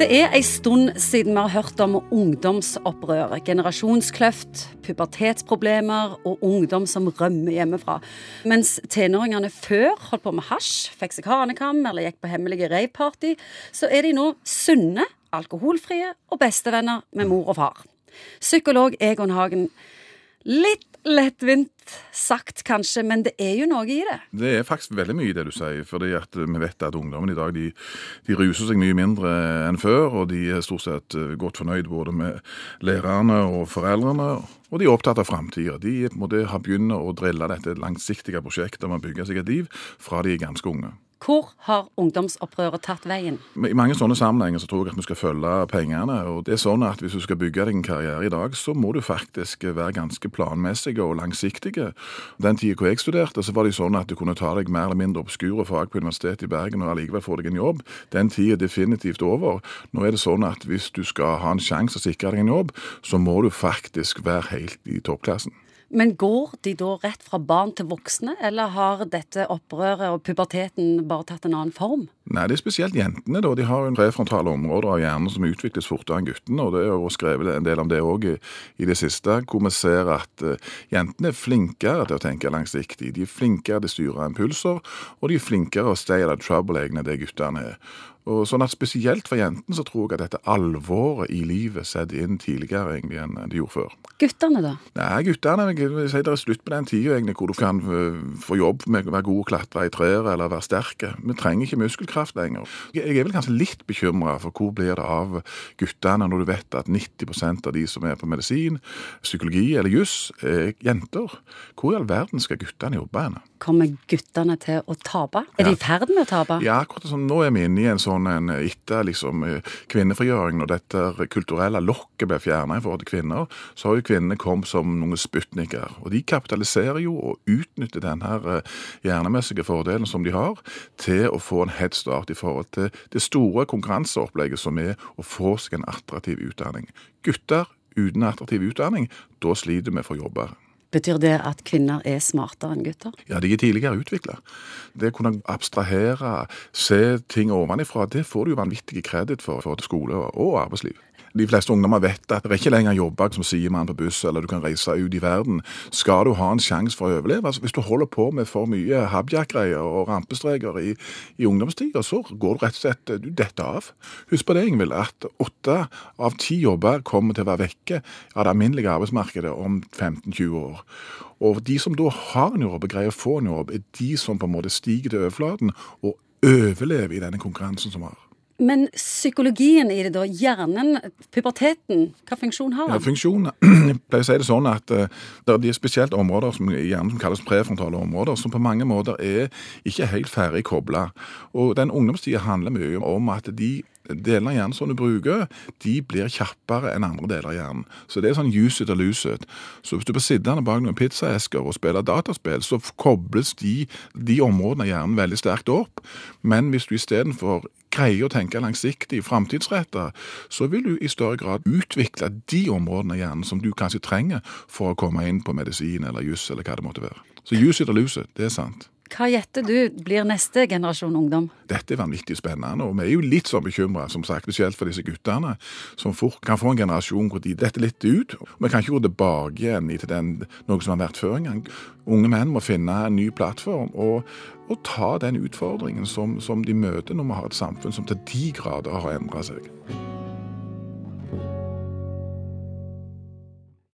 Det er en stund siden vi har hørt om ungdomsopprør, generasjonskløft, pubertetsproblemer og ungdom som rømmer hjemmefra. Mens tenåringene før holdt på med hasj, fikk seg hanekam eller gikk på hemmelige raveparty, så er de nå sunne, alkoholfrie og bestevenner med mor og far. Psykolog Egon Hagen, litt lettvint sagt kanskje, men det er jo noe i det? Det er faktisk veldig mye i det du sier. fordi at vi vet at ungdommen i dag de, de ruser seg mye mindre enn før. Og de er stort sett eh, godt fornøyd både med lærerne og foreldrene. Og de er opptatt av framtida. De må ha begynt å drille dette langsiktige prosjektet om å bygge seg et liv fra de er ganske unge. Hvor har ungdomsopprøret tatt veien? I mange sånne sammenhenger så tror jeg at vi skal følge pengene. og det er sånn at Hvis du skal bygge deg en karriere i dag, så må du faktisk være ganske planmessig og langsiktig. Den tida hvor jeg studerte, så var det sånn at du kunne ta deg mer eller mindre obskure fag på Universitetet i Bergen og allikevel få deg en jobb. Den tida er definitivt over. Nå er det sånn at hvis du skal ha en sjanse å sikre deg en jobb, så må du faktisk være helt i toppklassen. Men går de da rett fra barn til voksne, eller har dette opprøret og puberteten bare tatt en annen form? Nei, det er spesielt jentene. da. De har en prefrontale områder av hjernen som utvikles fortere enn guttene. og Det er jo skrevet en del om det òg i, det siste, hvor vi ser at uh, jentene er flinkere til å tenke langsiktig. De er flinkere til å styre impulser, og de er flinkere til å stay out of trouble enn det guttene er. Og sånn at Spesielt for jentene så tror jeg at dette alvoret i livet setter inn tidligere egentlig enn de gjorde før. Guttene, da? Nei, guttene, jeg si Det er slutt på den tida hvor du kan eh, få jobb med å være god og klatre i trær eller være sterk. Vi trenger ikke muskelkraft lenger. Jeg er vel kanskje litt bekymra for hvor blir det av guttene når du vet at 90% av de som er på medisin, psykologi eller juss, er jenter. Hvor i all verden skal guttene jobbe henne? Kommer guttene til å tape? Er de i ferd med å tape? Ja, akkurat som nå er vi inne i en sånn en, etter liksom, kvinnefrigjøring, når dette kulturelle lokket ble fjernet i forhold til kvinner, så har jo kvinnene kommet som noen sputniker. Og de kapitaliserer jo og utnytter denne eh, hjernemessige fordelen som de har, til å få en headstart i forhold til det store konkurranseopplegget som er å få seg en attraktiv utdanning. Gutter uten attraktiv utdanning, da sliter vi for jobber. Betyr det at kvinner er smartere enn gutter? Ja, de er tidligere utvikla. Det å kunne abstrahere, se ting ovenifra, det får du jo vanvittig kreditt for, for skole og arbeidsliv. De fleste ungdommer vet at det er ikke lenger jobber som sidemann på buss, eller du kan reise ut i verden. Skal du ha en sjanse for å overleve, altså hvis du holder på med for mye habjak-greier og rampestreker i, i ungdomstida, så går du rett og slett du detter av. Husk på det, Ingvild, at åtte av ti jobber kommer til å være vekke av det alminnelige arbeidsmarkedet om 15-20 år. Og de som da har en jobb og greier å få en jobb, er de som på en måte stiger til overflaten og overlever i denne konkurransen som har. Men psykologien i det, da? Hjernen, puberteten, hva funksjon har den? Ja, funksjonen, Jeg pleier å si det sånn at uh, det er spesielt områder som, hjernen som kalles prefrontale områder, som på mange måter er ikke helt ferdig kobla. Og den ungdomstida handler mye om at de delene av hjernen som du bruker, de blir kjappere enn andre deler av hjernen. Så det er sånn use it or lose it. Så hvis du blir sittende bak noen pizzaesker og spiller dataspill, så kobles de, de områdene av hjernen veldig sterkt opp. Men hvis du istedenfor greier å tenke langsiktig, framtidsretta, så vil du i større grad utvikle de områdene av hjernen som du kanskje trenger for å komme inn på medisin eller juss eller hva det måtte være. Så use it or lose it, det er sant. Hva gjetter du blir neste generasjon ungdom? Dette er vanvittig spennende, og vi er jo litt sånn bekymra, som sagt, spesielt for disse guttene, som fort kan få en generasjon hvor de detter litt ut. Vi kan ikke gå tilbake igjen til den, noe som har vært før engang. Unge menn må finne en ny plattform og, og ta den utfordringen som, som de møter når vi har et samfunn som til de grader har endra seg.